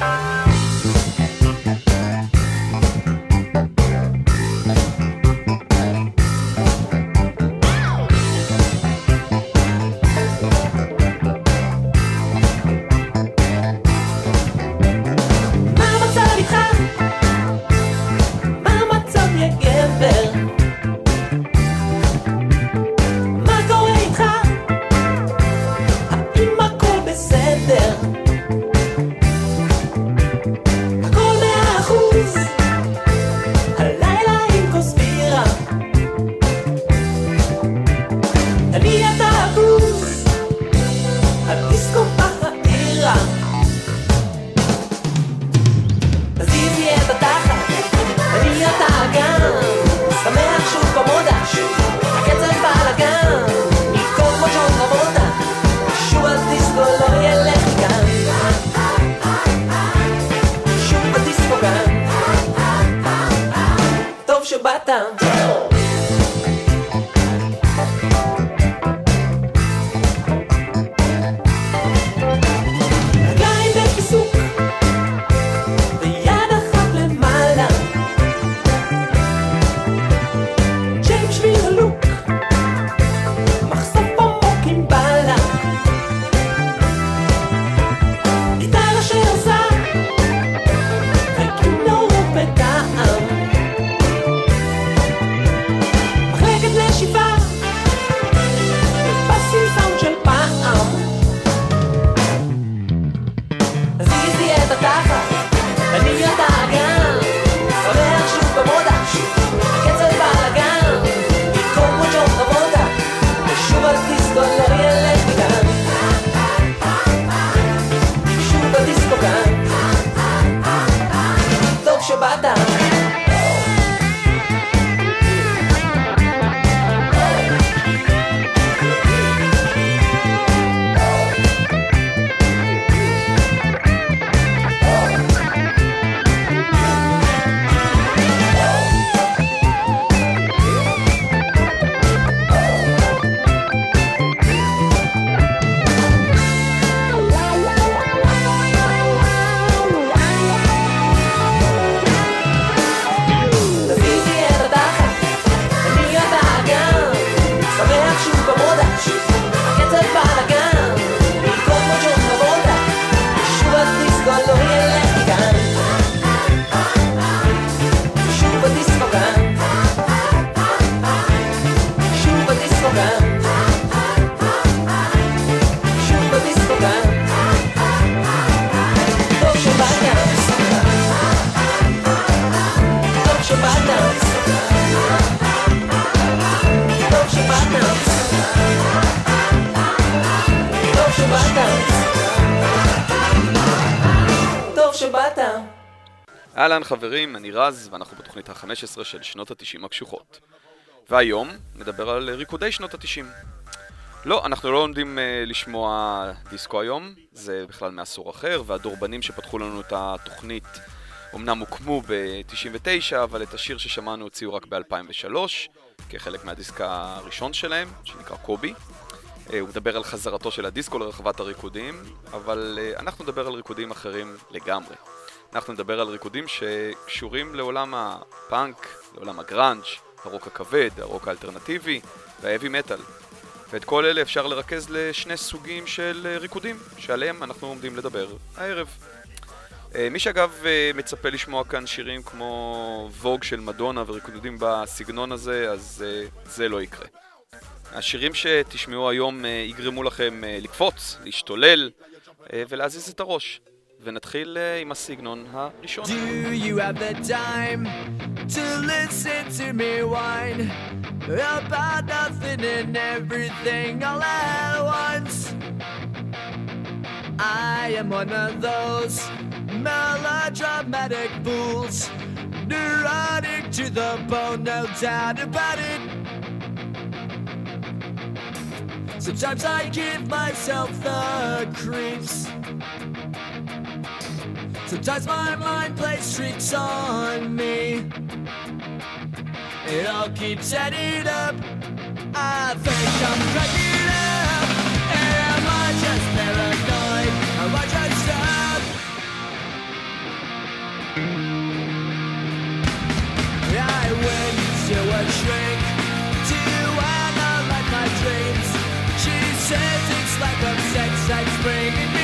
מה חברים, אני רז, ואנחנו בתוכנית ה-15 של שנות ה-90 הקשוחות. והיום נדבר על ריקודי שנות ה-90. לא, אנחנו לא עומדים uh, לשמוע דיסקו היום, זה בכלל מעשור אחר, והדורבנים שפתחו לנו את התוכנית אמנם הוקמו ב-99, אבל את השיר ששמענו הוציאו רק ב-2003, כחלק מהדיסק הראשון שלהם, שנקרא קובי. אה, הוא מדבר על חזרתו של הדיסקו לרחבת הריקודים, אבל אה, אנחנו נדבר על ריקודים אחרים לגמרי. אנחנו נדבר על ריקודים שקשורים לעולם הפאנק, לעולם הגראנץ', הרוק הכבד, הרוק האלטרנטיבי והאבי מטאל. ואת כל אלה אפשר לרכז לשני סוגים של אה, ריקודים, שעליהם אנחנו עומדים לדבר הערב. אה, מי שאגב אה, מצפה לשמוע כאן שירים כמו ווג של מדונה וריקודים בסגנון הזה, אז זה לא יקרה. השירים שתשמעו היום יגרמו לכם לקפוץ, להשתולל ולהזיז את הראש. ונתחיל אה, עם הסגנון הראשון. Do you have the time to listen to me whine about nothing and everything all at once? I am one of those melodramatic fools, neurotic to the bone, no doubt about it. Sometimes I give myself the creeps. Sometimes my mind plays tricks on me. It all keeps adding up. I think I'm cracking up. Am I just paranoid? Am I just up? I went to a shrink to analyze my dreams. She says it's like a sex that's bringing me.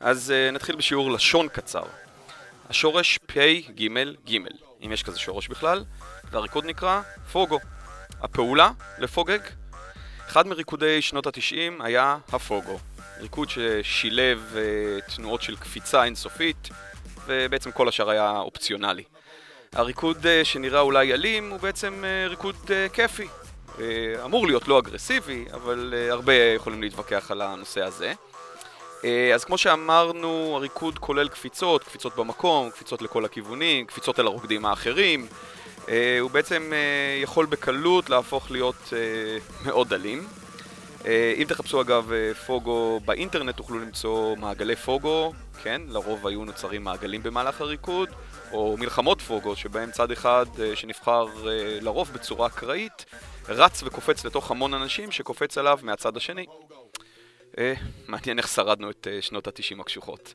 אז uh, נתחיל בשיעור לשון קצר. השורש פ' ג' ג', אם יש כזה שורש בכלל, והריקוד נקרא פוגו. הפעולה לפוגג. אחד מריקודי שנות התשעים היה הפוגו. ריקוד ששילב uh, תנועות של קפיצה אינסופית, ובעצם כל השאר היה אופציונלי. הריקוד uh, שנראה אולי אלים הוא בעצם uh, ריקוד uh, כיפי. Uh, אמור להיות לא אגרסיבי, אבל uh, הרבה יכולים להתווכח על הנושא הזה. אה, אז כמו שאמרנו, הריקוד כולל קפיצות, קפיצות במקום, קפיצות לכל הכיוונים, קפיצות אל הרוקדים האחרים. אה, הוא בעצם אה, יכול בקלות להפוך להיות מאוד אלים. אם תחפשו אגב פוגו באינטרנט תוכלו למצוא מעגלי פוגו, כן, לרוב היו נוצרים מעגלים במהלך הריקוד, או מלחמות פוגו שבהם צד אחד שנבחר לרוב בצורה אקראית רץ וקופץ לתוך המון אנשים שקופץ עליו מהצד השני. אה, מעניין איך שרדנו את אה, שנות התשעים הקשוחות.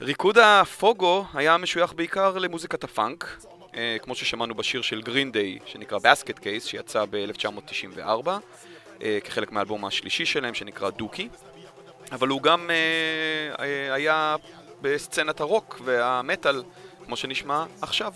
ריקוד הפוגו היה משוייך בעיקר למוזיקת הפאנק, אה, כמו ששמענו בשיר של גרין דיי, שנקרא בסקט קייס, שיצא ב-1994, אה, כחלק מהאלבום השלישי שלהם, שנקרא דוקי. אבל הוא גם אה, אה, היה בסצנת הרוק והמטאל, כמו שנשמע עכשיו.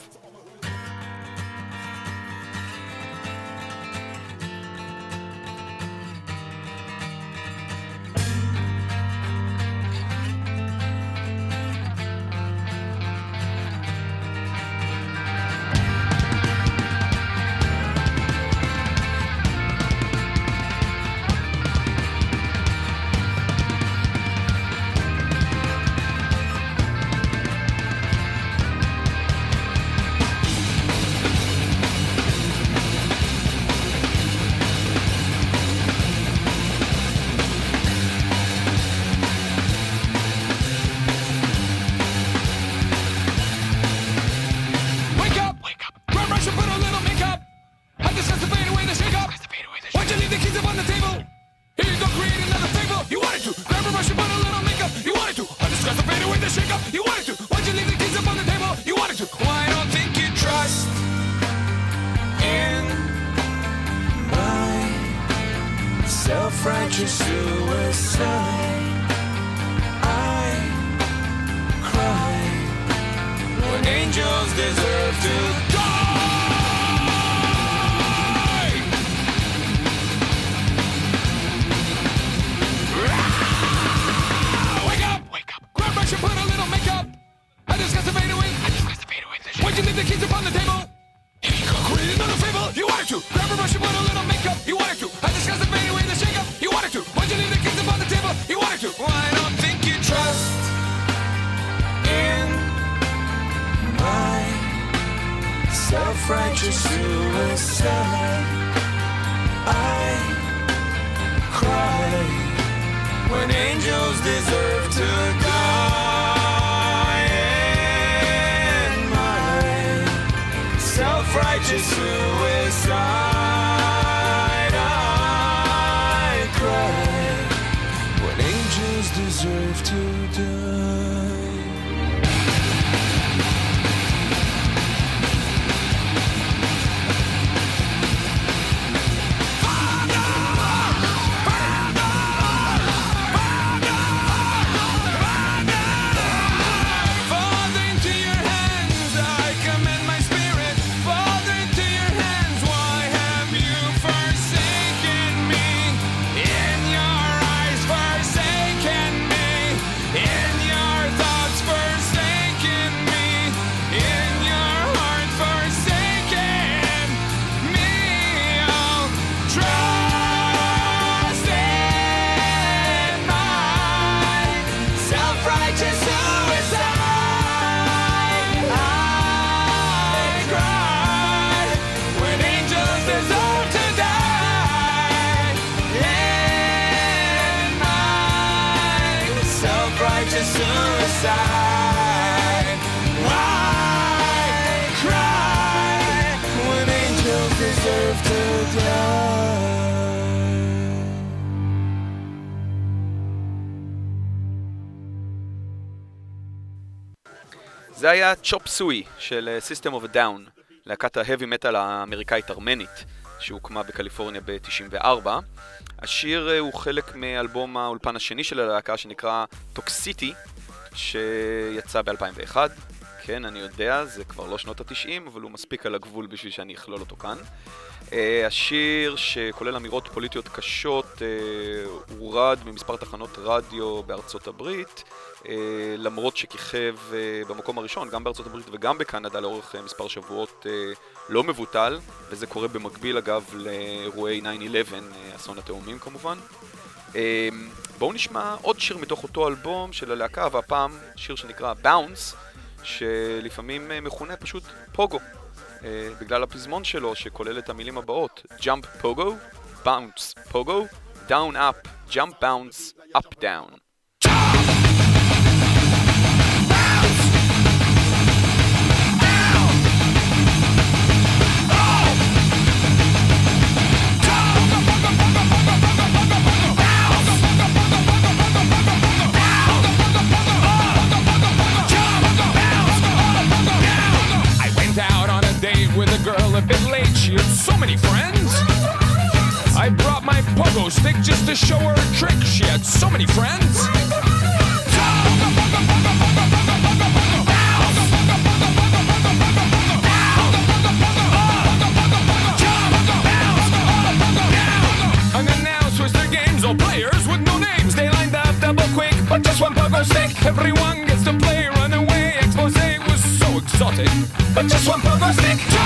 זה היה צ'ופ סוי של אה, System of a Down, להקת ההאבי מטאל האמריקאית ארמנית, שהוקמה בקליפורניה ב-94. השיר אה, הוא חלק מאלבום האולפן השני של הלהקה שנקרא טוקסיטי, שיצא ב-2001. כן, אני יודע, זה כבר לא שנות ה-90, אבל הוא מספיק על הגבול בשביל שאני אכלול אותו כאן. Uh, השיר, שכולל אמירות פוליטיות קשות, uh, הורד ממספר תחנות רדיו בארצות הברית, uh, למרות שכיכב uh, במקום הראשון, גם בארצות הברית וגם בקנדה, לאורך uh, מספר שבועות uh, לא מבוטל, וזה קורה במקביל אגב לאירועי 9-11, uh, אסון התאומים כמובן. Uh, בואו נשמע עוד שיר מתוך אותו אלבום של הלהקה, והפעם שיר שנקרא Bounce, שלפעמים uh, מכונה פשוט פוגו. uh, בגלל הפזמון שלו שכולל את המילים הבאות jump pogo, bounce pogo, down up, jump bounce, up down. A bit late. She had so many friends. I brought my pogo stick just to show her a trick. She had so many friends. Players with no names. They lined up double quick, but just one pogo stick. Everyone gets to play, run away. Expose was so exotic, but just one pogo stick.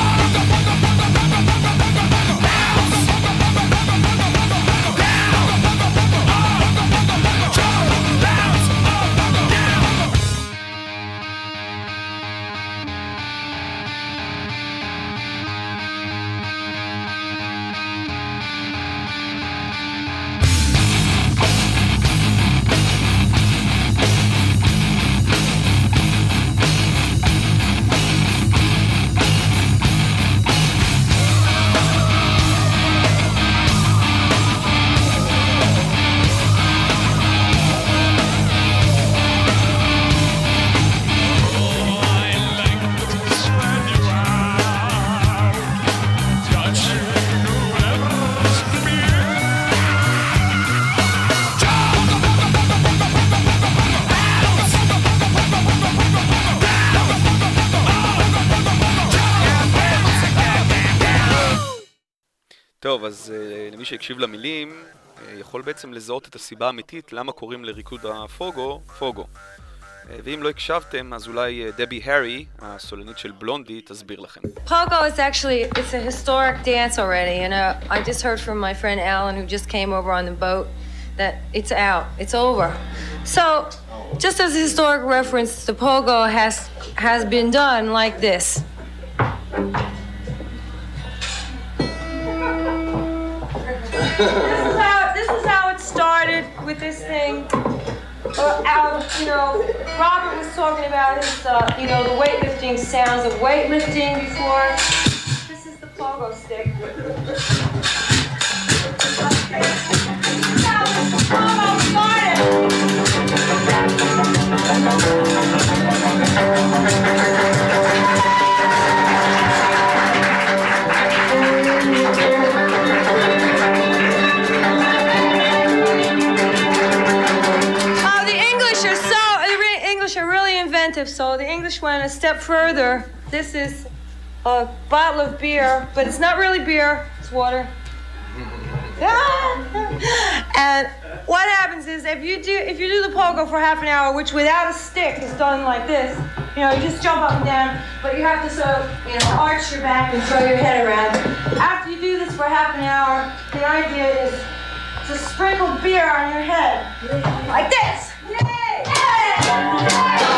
טוב, אז uh, למי שהקשיב למילים, uh, יכול בעצם לזהות את הסיבה האמיתית למה קוראים לריקוד הפוגו, פוגו. Uh, ואם לא הקשבתם, אז אולי uh, דבי הארי, הסולנית של בלונדי, תסביר לכם. Uh, just heard from my friend Alan, who just came over on the boat, that it's out, it's over. So, just as a historic reference, the pogo has has been done like this. This is how this is how it started with this thing. Uh, out, you know, Robert was talking about his, uh, you know, the weightlifting sounds of weightlifting before. This is the pogo stick. This is so the English went a step further. This is a bottle of beer, but it's not really beer, it's water. and what happens is if you do if you do the pogo for half an hour, which without a stick is done like this, you know, you just jump up and down, but you have to sort of, you know, arch your back and throw your head around. After you do this for half an hour, the idea is to sprinkle beer on your head. Like this. Yay! Yay!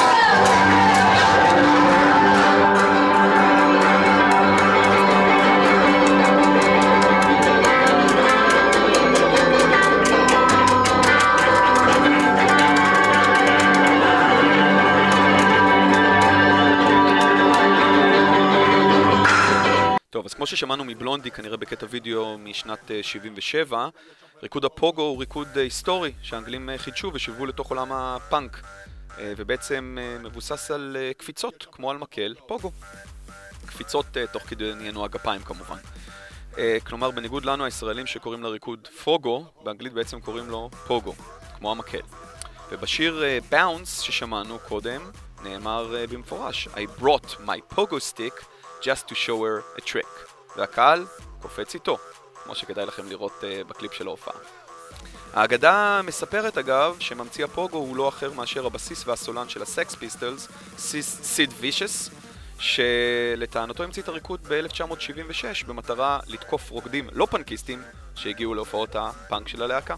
ששמענו מבלונדי, כנראה בקטע וידאו משנת אה, 77, ריקוד הפוגו הוא ריקוד אה, היסטורי שהאנגלים אה, חידשו ושיוו לתוך עולם הפאנק, אה, ובעצם אה, מבוסס על אה, קפיצות, כמו על מקל, פוגו. קפיצות אה, תוך כדי נענוע גפיים כמובן. אה, כלומר, בניגוד לנו הישראלים שקוראים לריקוד פוגו, באנגלית בעצם קוראים לו פוגו, כמו המקל. ובשיר באונס ששמענו קודם, נאמר אה, במפורש I brought my pogo stick just to show her a trick. והקהל קופץ איתו, כמו שכדאי לכם לראות uh, בקליפ של ההופעה. האגדה מספרת אגב שממציא הפוגו הוא לא אחר מאשר הבסיסט והסולן של הסקס פיסטלס, סיד ווישס, שלטענתו המציא את הריקוד ב-1976 במטרה לתקוף רוקדים לא פנקיסטים שהגיעו להופעות הפאנק של הלהקה.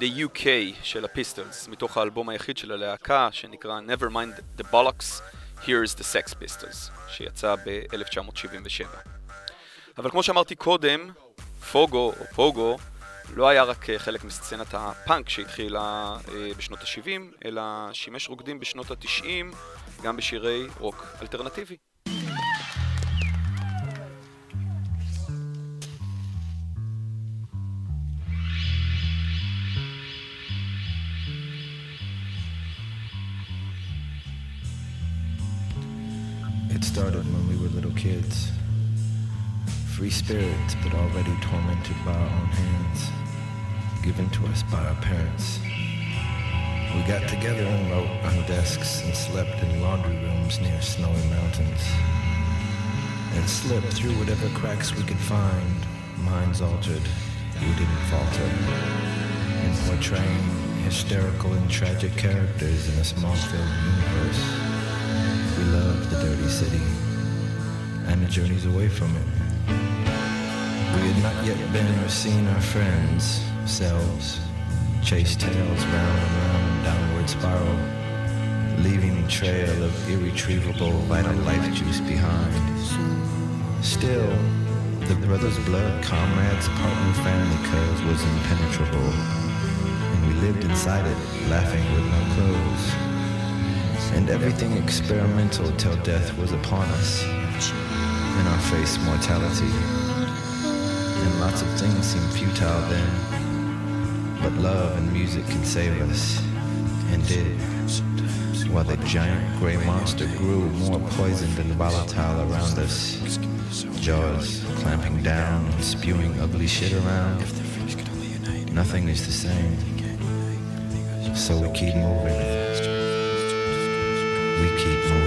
The UK של הפיסטולס, מתוך האלבום היחיד של הלהקה שנקרא Nevermind the Bollocks, Here's the Sex Pistols, שיצא ב-1977. אבל כמו שאמרתי קודם, פוגו או פוגו לא היה רק אה, חלק מסצנת הפאנק שהתחילה אה, בשנות ה-70, אלא שימש רוקדים בשנות ה-90 גם בשירי רוק אלטרנטיבי. Kids. Free spirits, but already tormented by our own hands, given to us by our parents. We got together and wrote on desks and slept in laundry rooms near snowy mountains. And slipped through whatever cracks we could find, minds altered, we didn't falter. In portraying hysterical and tragic characters in a small-filled universe. We loved the dirty city and the journeys away from it. We had not yet been or seen our friends, selves, chase tails round and round in downward spiral, leaving a trail of irretrievable vital life juice behind. Still, the brother's blood, comrades, partner, family cause was impenetrable, and we lived inside it, laughing with no clothes and everything experimental till death was upon us. In our face, mortality. And lots of things seem futile then. But love and music can save us. And did. While the giant gray monster grew more poisoned and volatile around us. Jaws clamping down and spewing ugly shit around. Nothing is the same. So we keep moving we keep moving.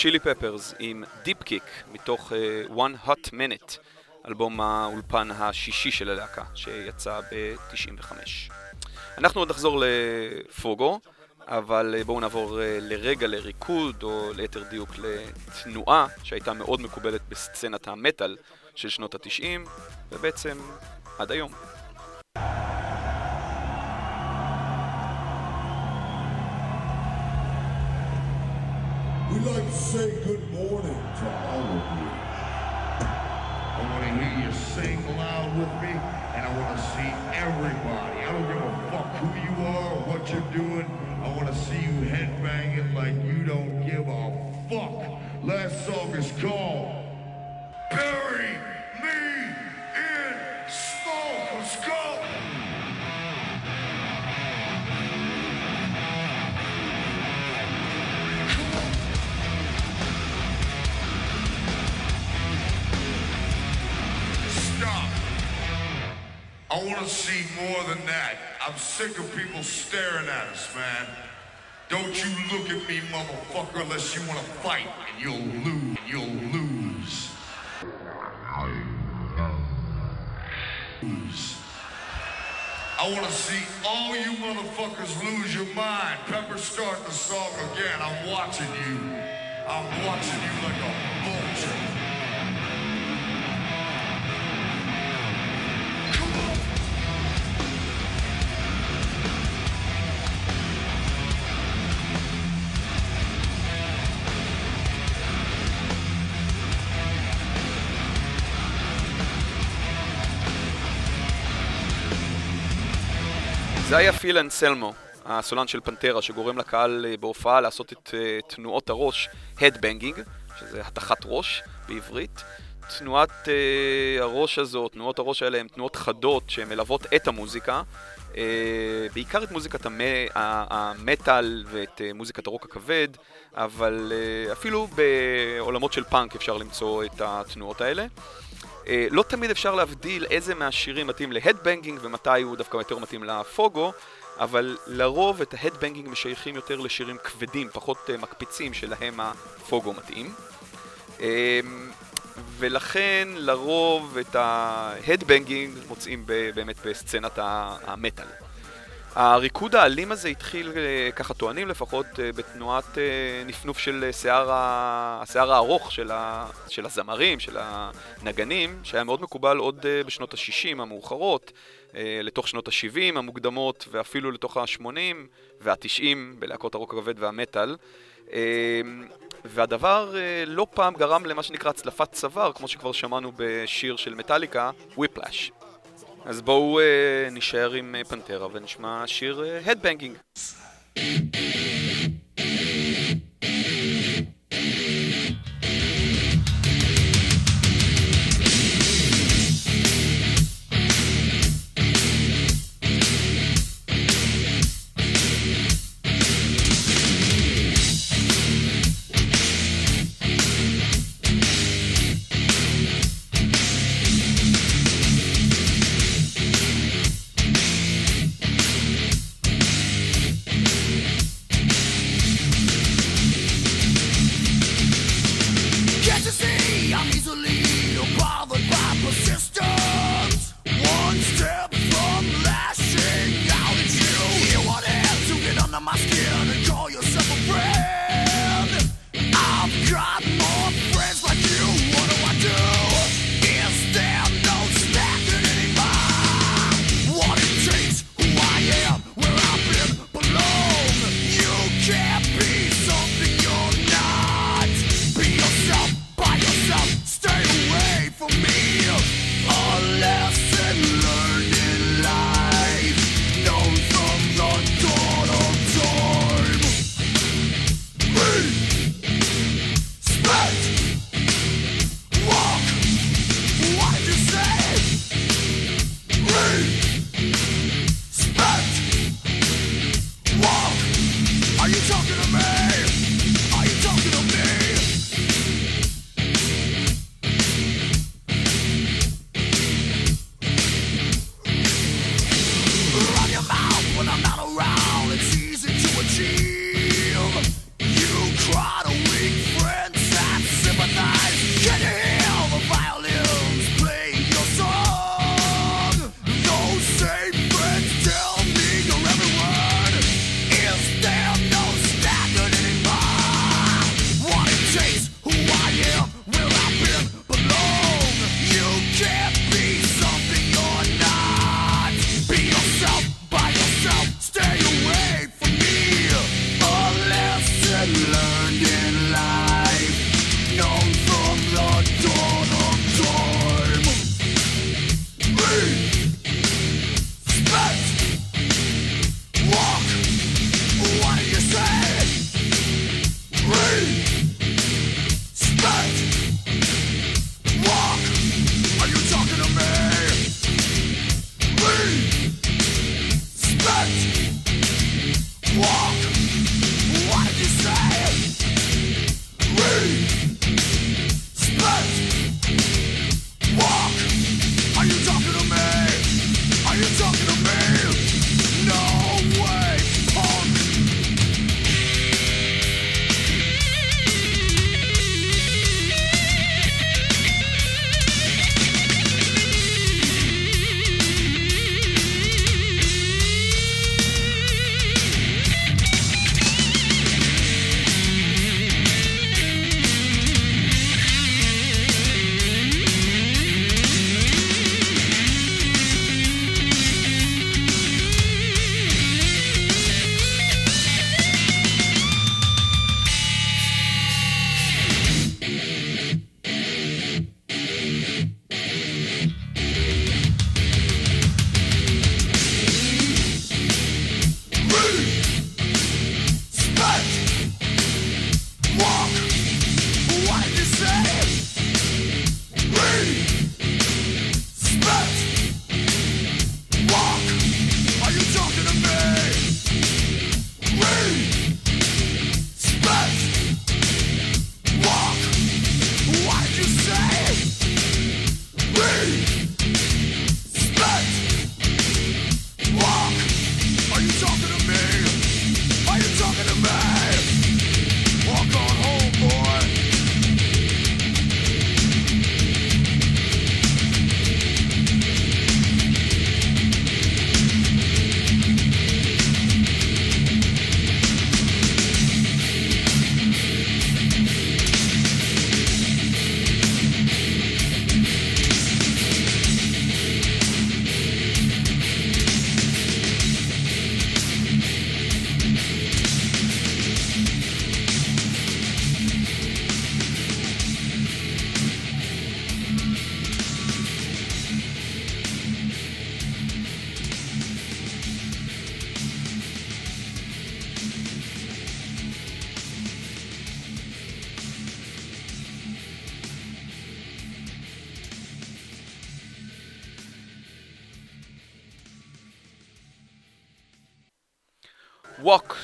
רד הוט צ'ילי פפרס עם Deep Kick מתוך uh, One Hot Minute, אלבום האולפן השישי של הלהקה שיצא ב-95. אנחנו עוד נחזור לפוגו, אבל uh, בואו נעבור uh, לרגע לריקוד, או ליתר דיוק לתנועה שהייתה מאוד מקובלת בסצנת המטאל של שנות ה-90, ובעצם עד היום. We'd like to say good morning to all of you. I want to hear you sing loud with me, and I want to see everybody. I don't give a fuck who you are or what you're doing. I want to see you headbanging like you don't give a fuck. Last song is called more than that. I'm sick of people staring at us, man. Don't you look at me, motherfucker, unless you want to fight, and you'll lose. You'll lose. Lose. I want to see all you motherfuckers lose your mind. Pepper, start the song again. I'm watching you. I'm watching you like a vulture. זה היה פיל אנסלמו, הסולן של פנטרה, שגורם לקהל אה, בהופעה לעשות את אה, תנועות הראש, Headbanging, שזה התחת ראש בעברית. תנועת אה, הראש הזו, תנועות הראש האלה הן תנועות חדות שמלוות את המוזיקה, אה, בעיקר את מוזיקת המטאל ואת אה, מוזיקת הרוק הכבד, אבל אה, אפילו בעולמות של פאנק אפשר למצוא את התנועות האלה. לא תמיד אפשר להבדיל איזה מהשירים מתאים ל headbanging ומתי הוא דווקא יותר מתאים לפוגו, אבל לרוב את ה headbanging משייכים יותר לשירים כבדים, פחות אה, מקפיצים, שלהם הפוגו מתאים. אה, ולכן לרוב את ה headbanging מוצאים באמת בסצנת המטאל. הריקוד האלים הזה התחיל, אה, ככה טוענים לפחות, אה, בתנועת אה, נפנוף של שיער, ה- השיער הארוך של, ה, של הזמרים, של הנגנים, שהיה מאוד מקובל עוד בשנות ה-60 המאוחרות, לתוך שנות ה-70 המוקדמות, ואפילו לתוך ה-80 וה-90 בלהקות הרוק הכבד והמטאל. והדבר לא פעם גרם למה שנקרא הצלפת צוואר, כמו שכבר שמענו בשיר של מטאליקה, Whiplash. אז בואו אה, נישאר עם אה, פנטרה ונשמע שיר אה, הדבנגינג. Thank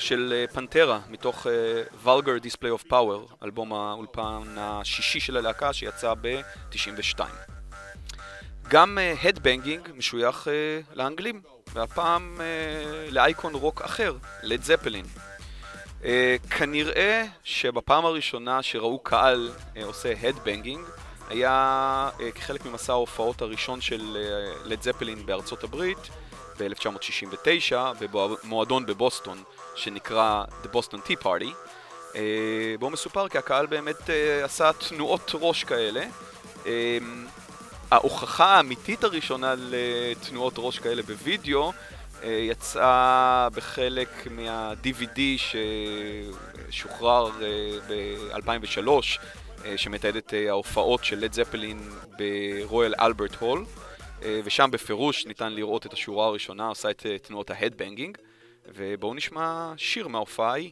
של אה, פנטרה, מתוך אה, Vulgar Display of Power, אלבום האולפן השישי של הלהקה שיצא ב-92. גם הדבנגינג משוייך אה, לאנגלים, והפעם אה, לאייקון רוק אחר, לד זפלין. אה, כנראה שבפעם הראשונה שראו קהל אה, עושה הדבנגינג, היה אה, כחלק ממסע ההופעות הראשון של לד זפלין בארצות הברית ב-1969, במועדון בבוסטון שנקרא The Boston Tea Party, אה, בו מסופר כי הקהל באמת אה, עשה תנועות ראש כאלה. אה, ההוכחה האמיתית הראשונה לתנועות ראש כאלה בווידאו אה, יצאה בחלק מה-DVD ששוחרר ב-2003, שמתעד את ההופעות של לד זפלין ברויאל אלברט הול, ושם בפירוש ניתן לראות את השורה הראשונה עושה את אה, תנועות ההדבנגינג, ובואו נשמע שיר מההופעה ההיא.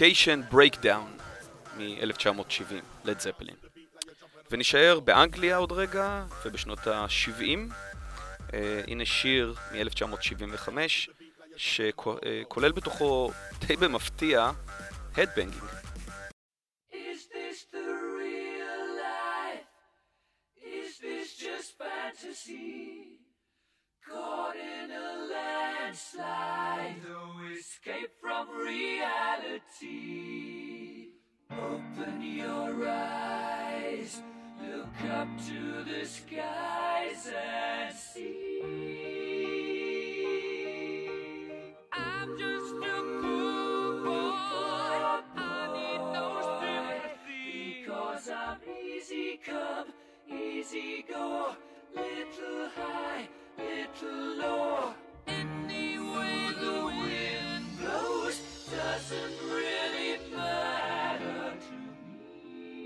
Communication Breakdown מ-1970, לד זפלין. ונשאר באנגליה עוד רגע, ובשנות ה-70. Uh, הנה שיר מ-1975 שכולל בתוכו די במפתיע הדבנגינג. Is this the real life? Is this just fantasy? Caught in a landslide, no escape from reality. Open your eyes, look up to the skies and see. I'm just a poor boy. I need no sympathy. Because I'm easy come, easy go. Little high, little low. Any way the wind blows doesn't really matter to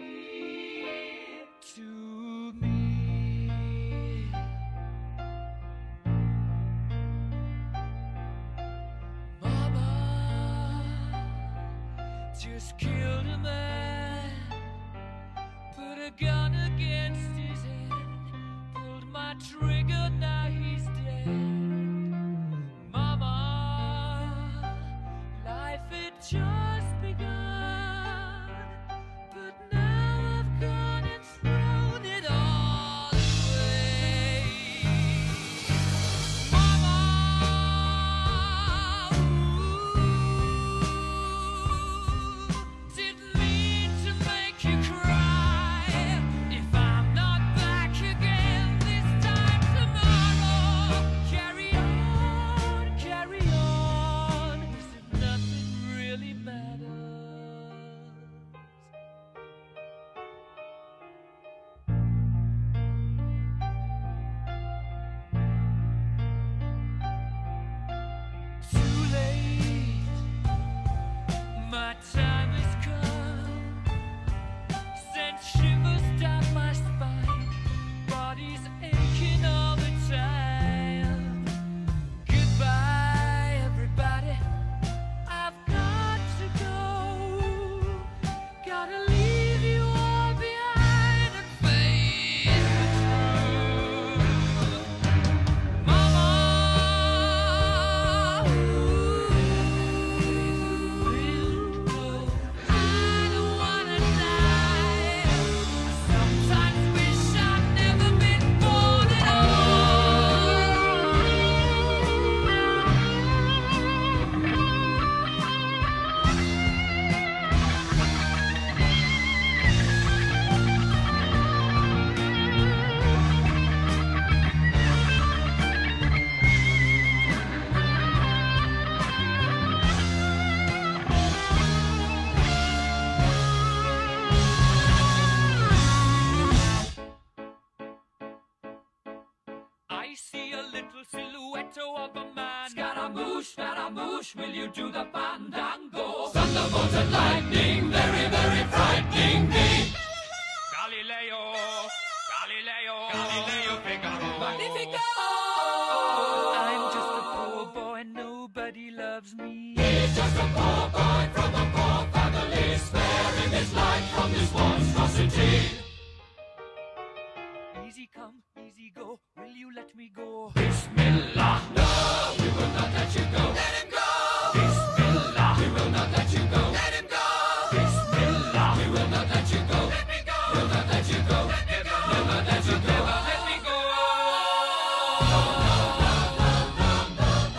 me. To me. Mama just killed a man, put a gun against his head, pulled my trigger, now Scaramouche, will you do the fandango? Thunderbolt and lightning, very, very frightening me. Galileo, Galileo, Galileo Figaro. Magnifico! I'm just a poor boy, nobody loves me. He's just a poor boy from a poor family, sparing his life from this monstrosity. Easy come, easy go. Will you let me go? Bismillah. No, we will not let you go. Let him go. Let you go. Let him go. We will not let you go. Let me go. We'll not let you go. Let me go. Let you go. Let me go.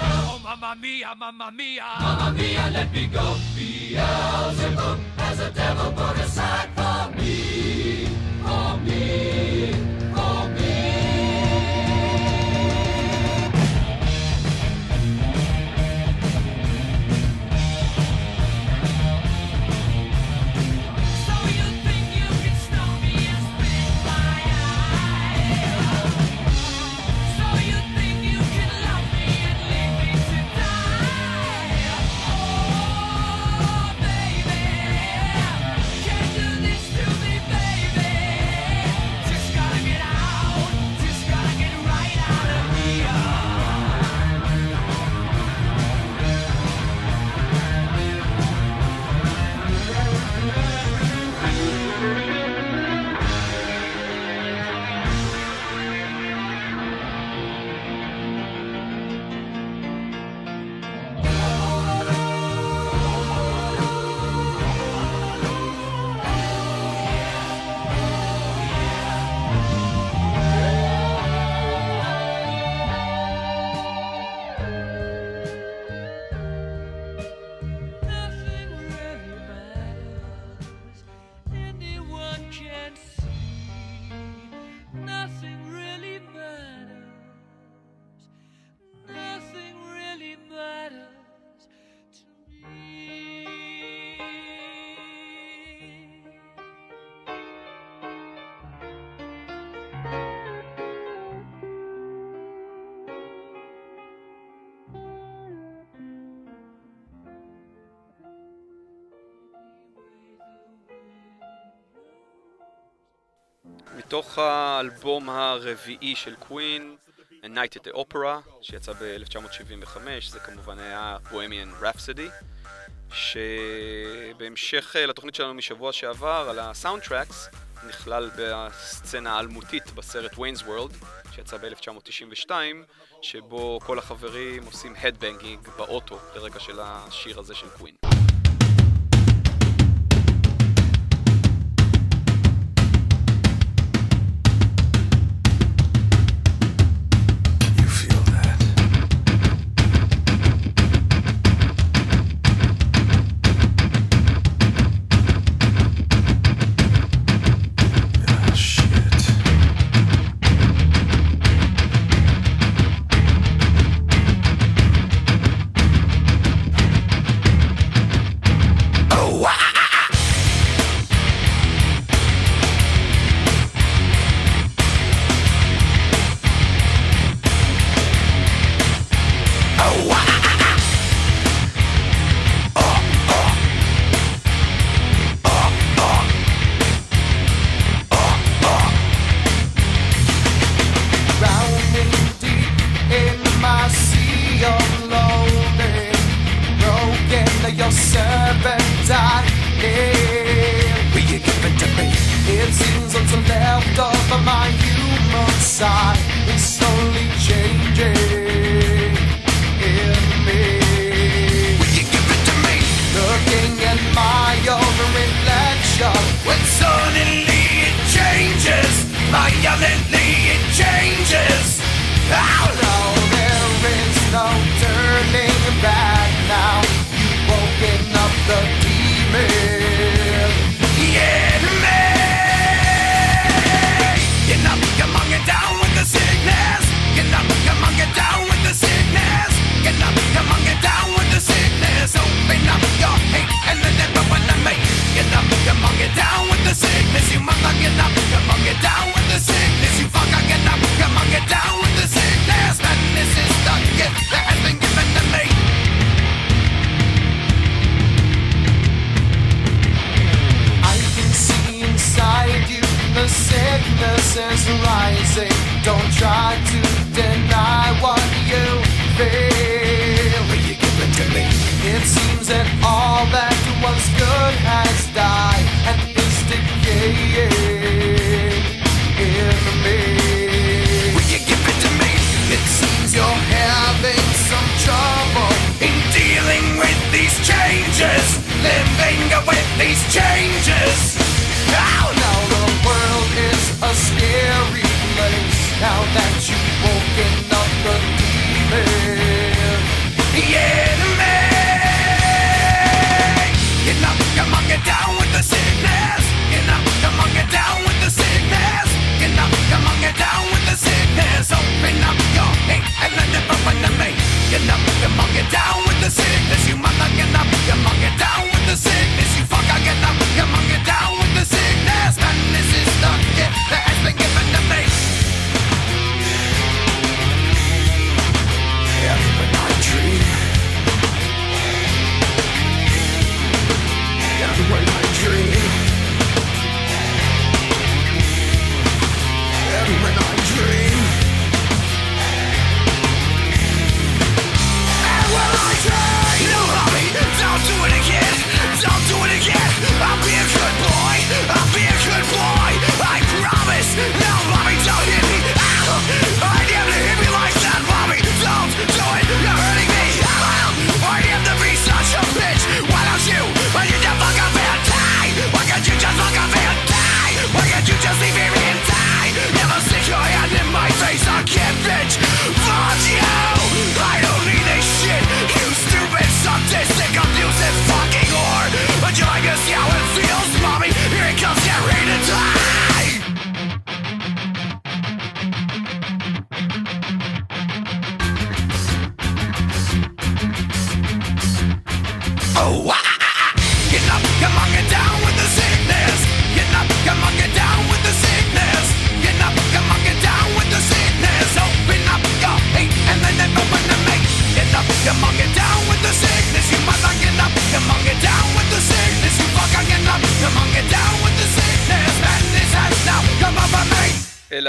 Oh, mamma mia, mamma mia. Mamma mia, let me go. Beelzebub has a devil put aside. For me. For me. מתוך האלבום הרביעי של קווין, A Night at the Opera, שיצא ב-1975, זה כמובן היה Bohemian Rhapsody, שבהמשך אה, לתוכנית שלנו משבוע שעבר על ה soundtracks, נכלל בסצנה האלמותית בסרט Wayne's World, שיצא ב-1992, שבו כל החברים עושים headbanging באוטו לרגע של השיר הזה של קווין. is rising. Don't try to deny what you feel. Will you give it to me? It seems that all that was good has died and is decaying in me. Will you give it to me? It seems you're having some trouble in dealing with these changes, living with these changes. now that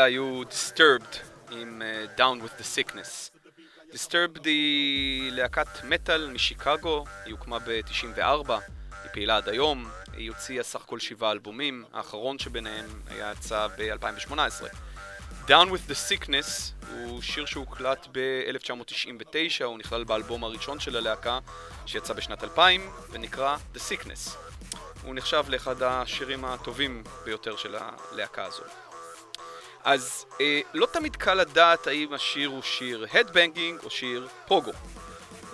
היו Disturbed עם uh, Down with the Sickness. Disturbed היא להקת מטאל משיקגו, היא הוקמה ב-94, היא פעילה עד היום, היא הוציאה סך הכל שבעה אלבומים, האחרון שביניהם היה יצא ב-2018. Down with the Sickness הוא שיר שהוקלט ב-1999, הוא נכלל באלבום הראשון של הלהקה שיצא בשנת 2000 ונקרא The Sickness. הוא נחשב לאחד השירים הטובים ביותר של הלהקה הזו. אז אה, לא תמיד קל לדעת האם השיר הוא שיר הדבנגינג או שיר פוגו.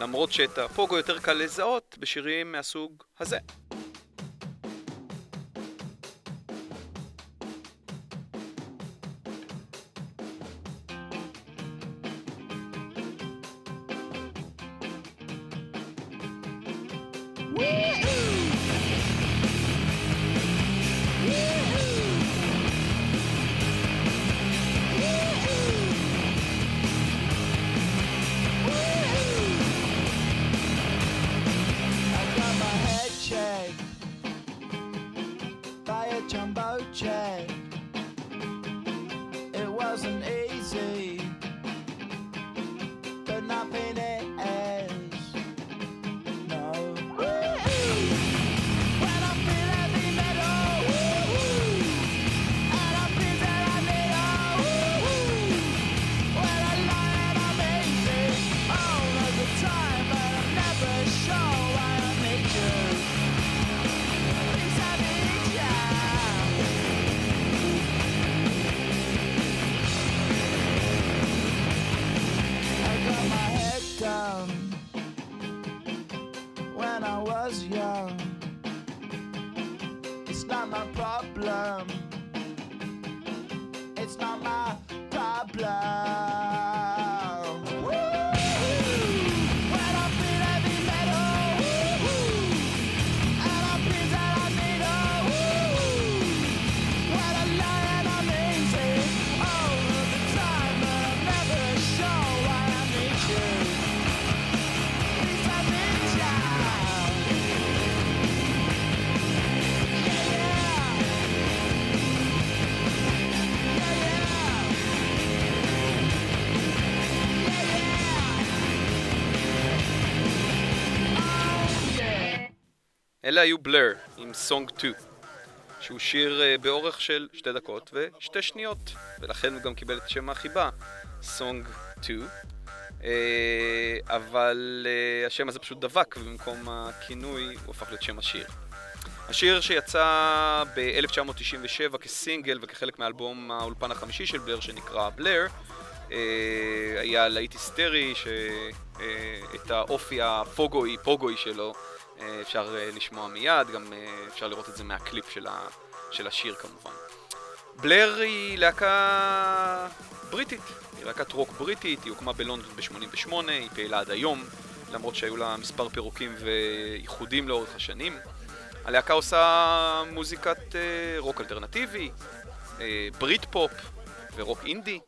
למרות שאת הפוגו יותר קל לזהות בשירים מהסוג הזה. אלה היו בלר עם סונג 2, שהוא שיר אה, באורך של שתי דקות ושתי שניות, ולכן הוא גם קיבל את שם החיבה, סונג 2. אה, אבל אה, השם הזה פשוט דבק, ובמקום הכינוי הוא הפך להיות שם השיר. השיר שיצא ב-1997 כסינגל וכחלק מאלבום האולפן החמישי של בלר שנקרא בלר, היה להיט היסטרי שאת האופי הפוגוי, פוגוי שלו אפשר אה, לשמוע מיד, גם אה, אפשר לראות את זה מהקליפ של, ה, של השיר כמובן. בלר היא להקה בריטית, היא להקת רוק בריטית, היא הוקמה בלונדון ב-88, היא פעילה עד היום, למרות שהיו לה מספר פירוקים ואיחודים לאורך השנים. הלהקה עושה מוזיקת אה, רוק אלטרנטיבי, אה, Britpop ורוק אינדי.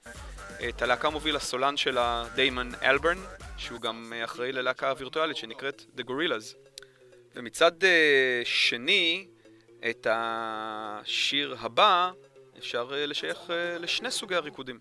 את הלהקה מוביל הסולן שלה דיימון אלברן, שהוא גם אה, אחראי ללהקה הווירטואלית שנקראת The Gorillas. ומצד אה, שני, את השיר הבא אפשר אה, לשייך אה, לשני סוגי הריקודים.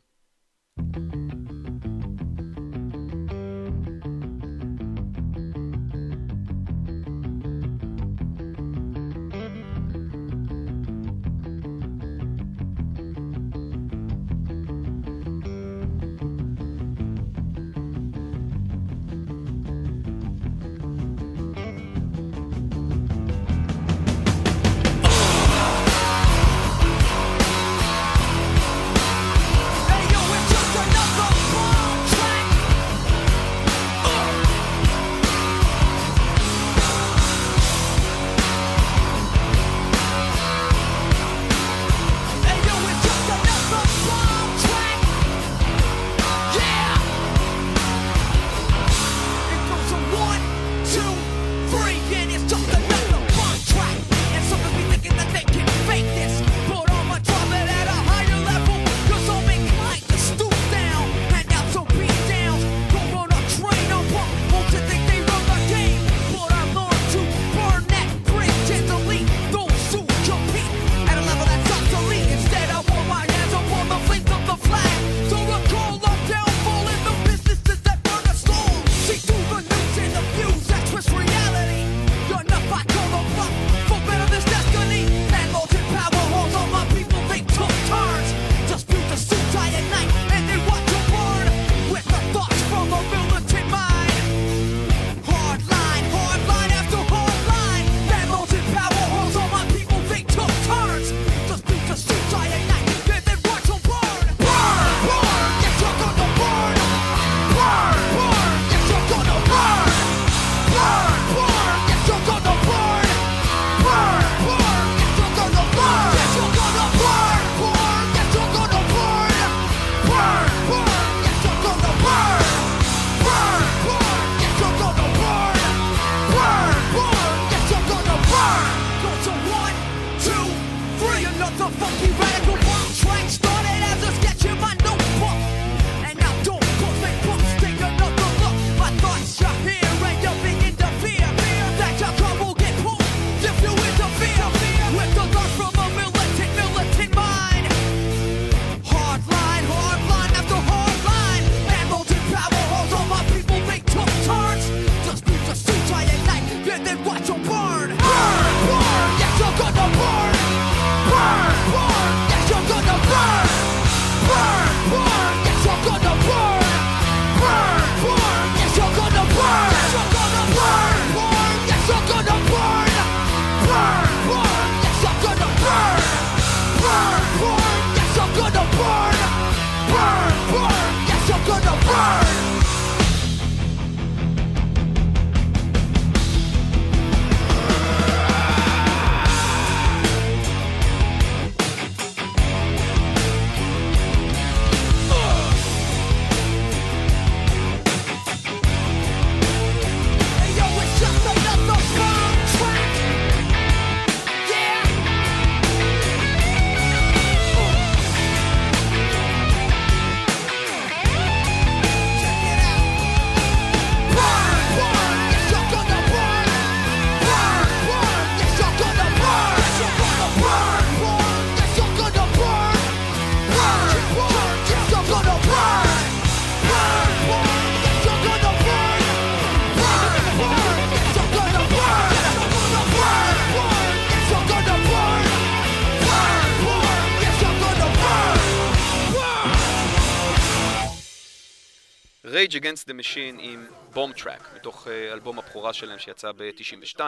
Against the Machine עם בום טראק, מתוך אה, אלבום הבכורה שלהם שיצא ב-92,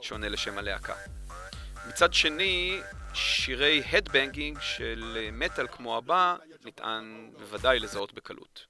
שעונה לשם הלהקה. מצד שני, שירי הדבנגינג של אה, מטאל כמו הבא, ניתן בוודאי לזהות בקלות.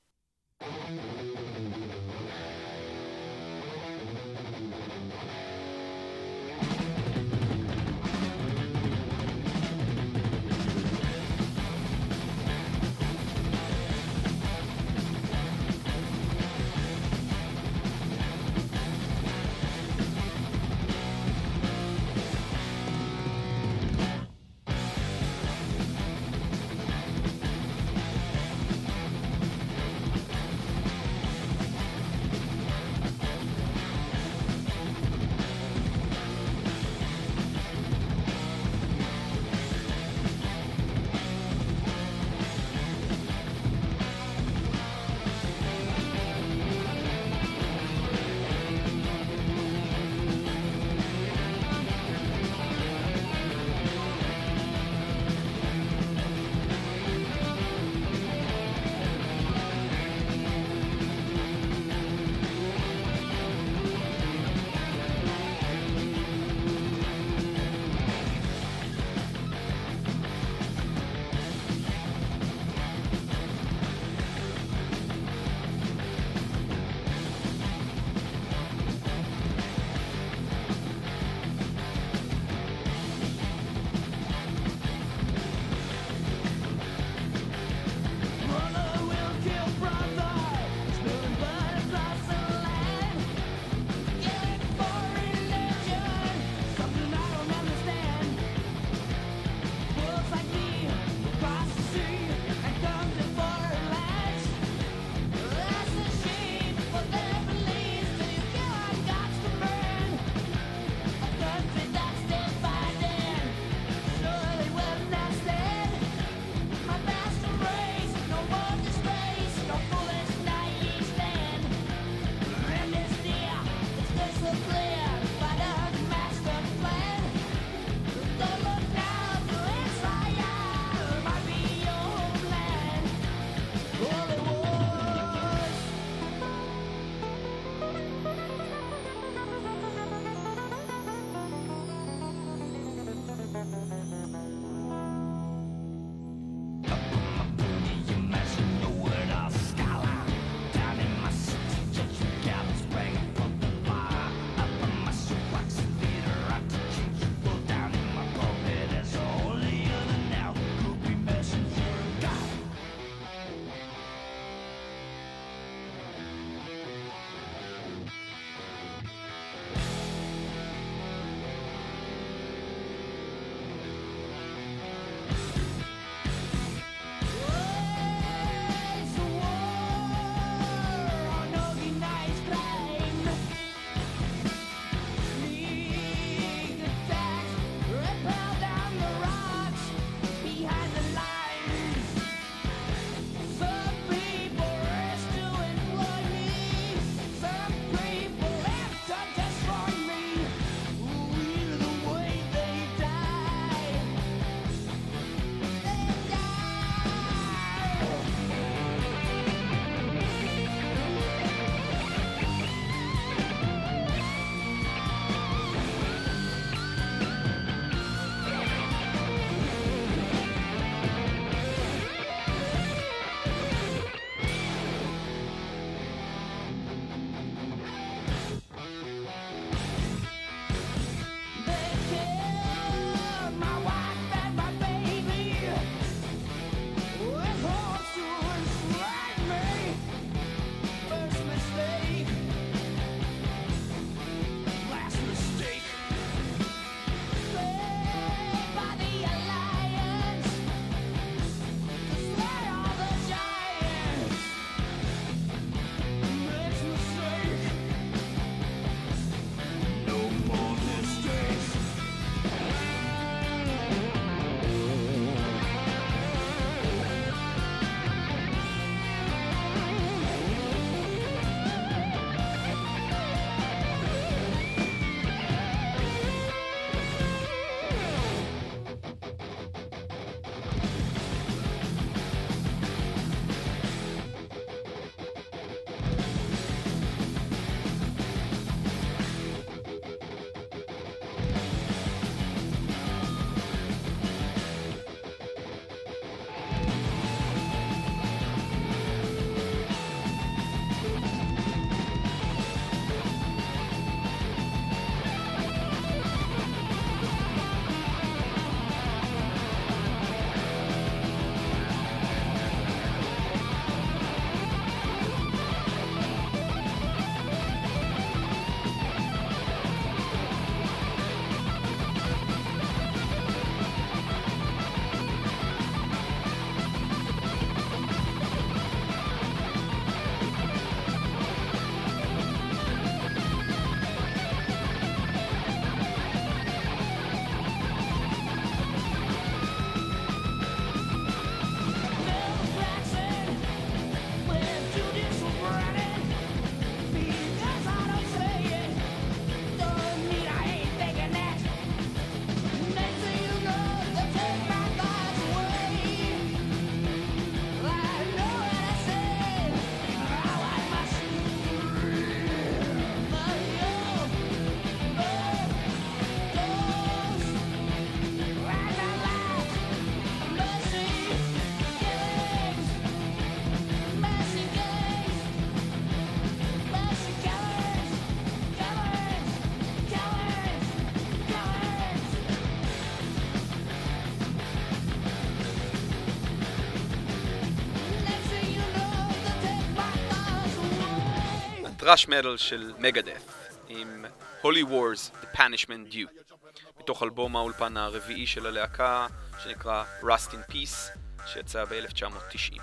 הטראש מטל של מגדף, עם Holy Wars, The Punishment Due, מתוך אלבום האולפן הרביעי של הלהקה, שנקרא Rust in Peace, שיצא ב-1990.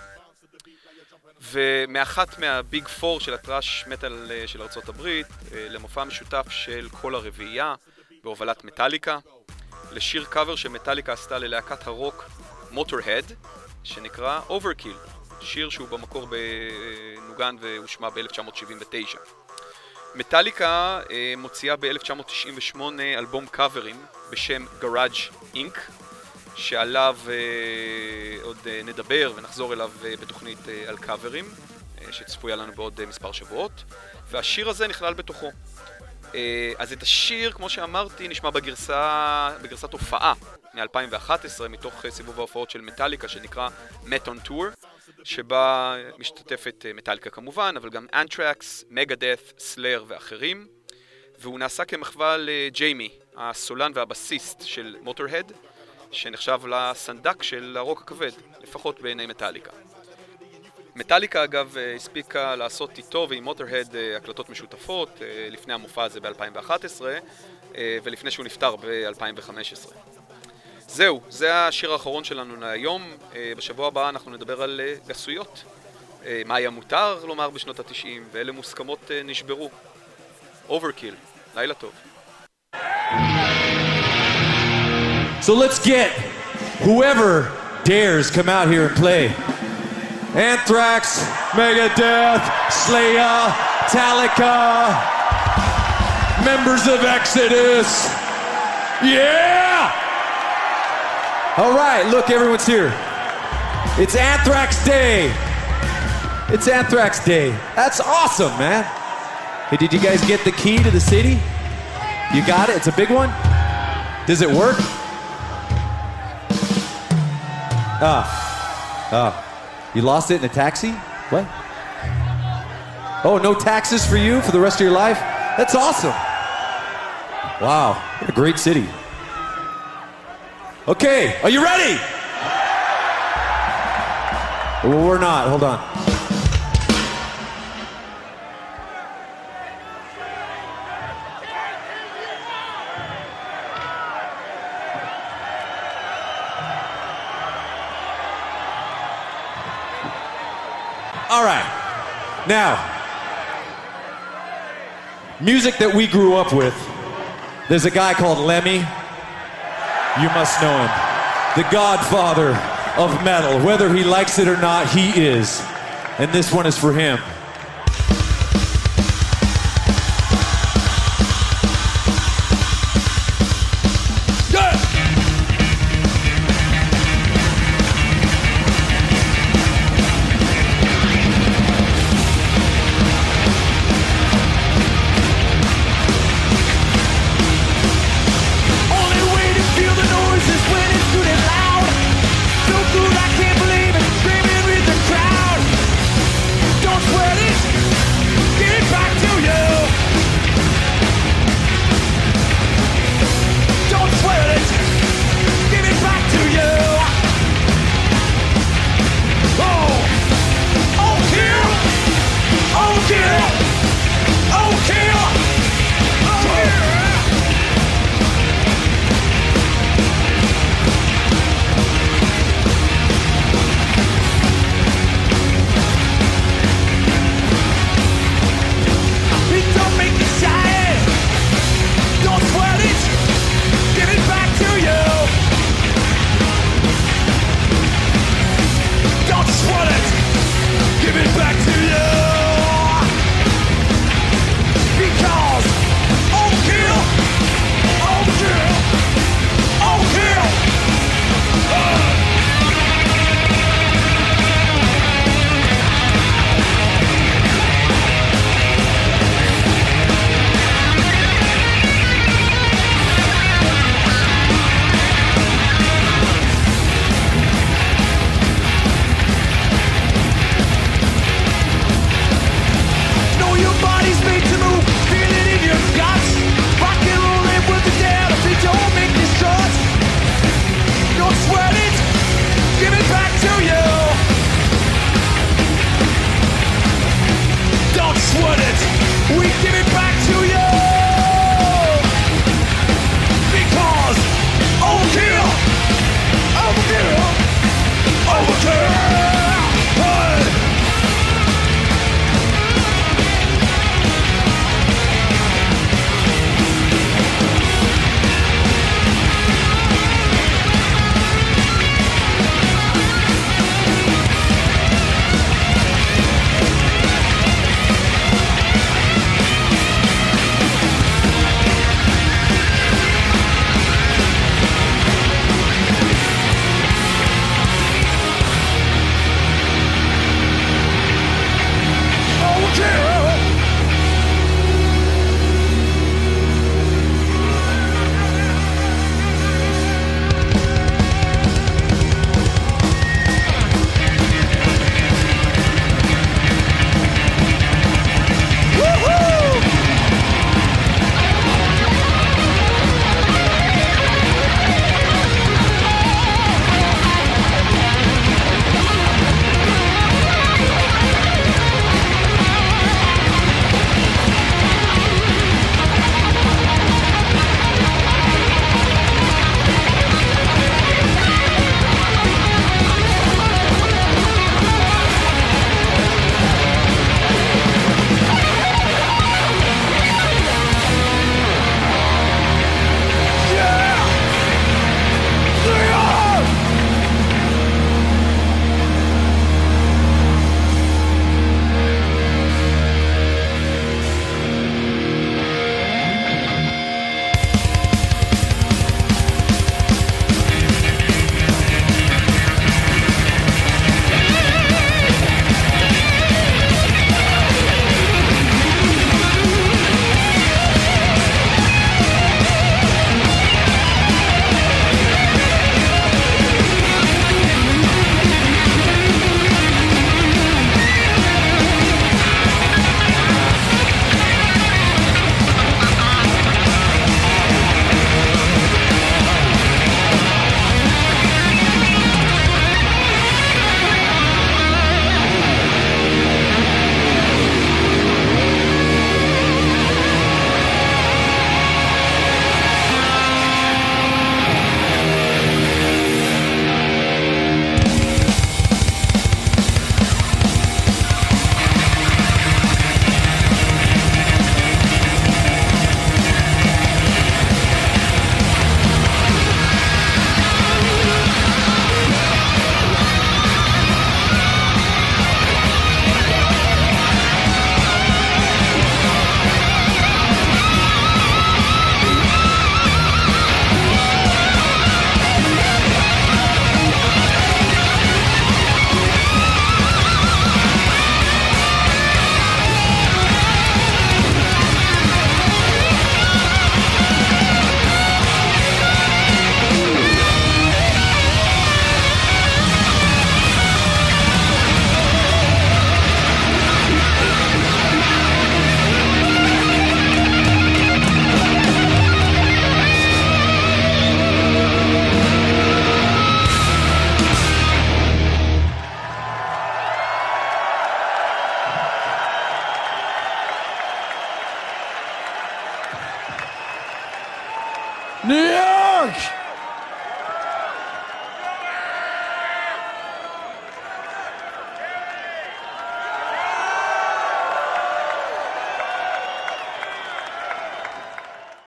ומאחת מהביג פור של הטראש מטאל אה, של ארצות הברית, אה, למופע משותף של כל הרביעייה, בהובלת מטאליקה, לשיר קאבר שמטאליקה עשתה ללהקת הרוק מוטורהד, שנקרא Overkill, שיר שהוא במקור נוגן והושמע ב-1979. מטאליקה אה, מוציאה ב-1998 אלבום קאברים בשם Garage Inc. שעליו אה, עוד אה, נדבר ונחזור אליו בתוכנית על קאברים, שצפויה לנו בעוד מספר שבועות, והשיר הזה נכלל בתוכו. אז את השיר, כמו שאמרתי, נשמע בגרסה, בגרסת הופעה מ-2011, מתוך סיבוב ההופעות של מטאליקה שנקרא Met on Tour, שבה משתתפת אה, מטאליקה כמובן, אבל גם אנטרקס, מגדף, סלאר ואחרים. והוא נעשה כמחווה לג'יימי, הסולן והבסיסט של מוטורהד, שנחשב לסנדק של הרוק הכבד, לפחות בעיני מטאליקה. מטאליקה אגב אה, הספיקה לעשות איתו ועם מוטורהד אה, הקלטות משותפות לפני המופע הזה ב-2011 ולפני שהוא נפטר ב-2015. זהו, זה השיר האחרון שלנו להיום. בשבוע הבא אנחנו נדבר על גסויות. מה היה מותר לומר בשנות ה-90 ואילו מוסכמות נשברו. Overkill, לילה טוב. So let's get whoever dares come out here and play. Anthrax, Megadeth, Slayer, Metallica, members of Exodus. Yeah! All right, look, everyone's here. It's Anthrax Day. It's Anthrax Day. That's awesome, man. Hey, did you guys get the key to the city? You got it? It's a big one? Does it work? Ah. Ah. You lost it in a taxi? What? Oh, no taxes for you for the rest of your life? That's awesome. Wow. What a great city. Okay, are you ready? Well, we're not. Hold on. All right. Now, music that we grew up with. There's a guy called Lemmy. You must know him. The godfather of metal. Whether he likes it or not, he is. And this one is for him.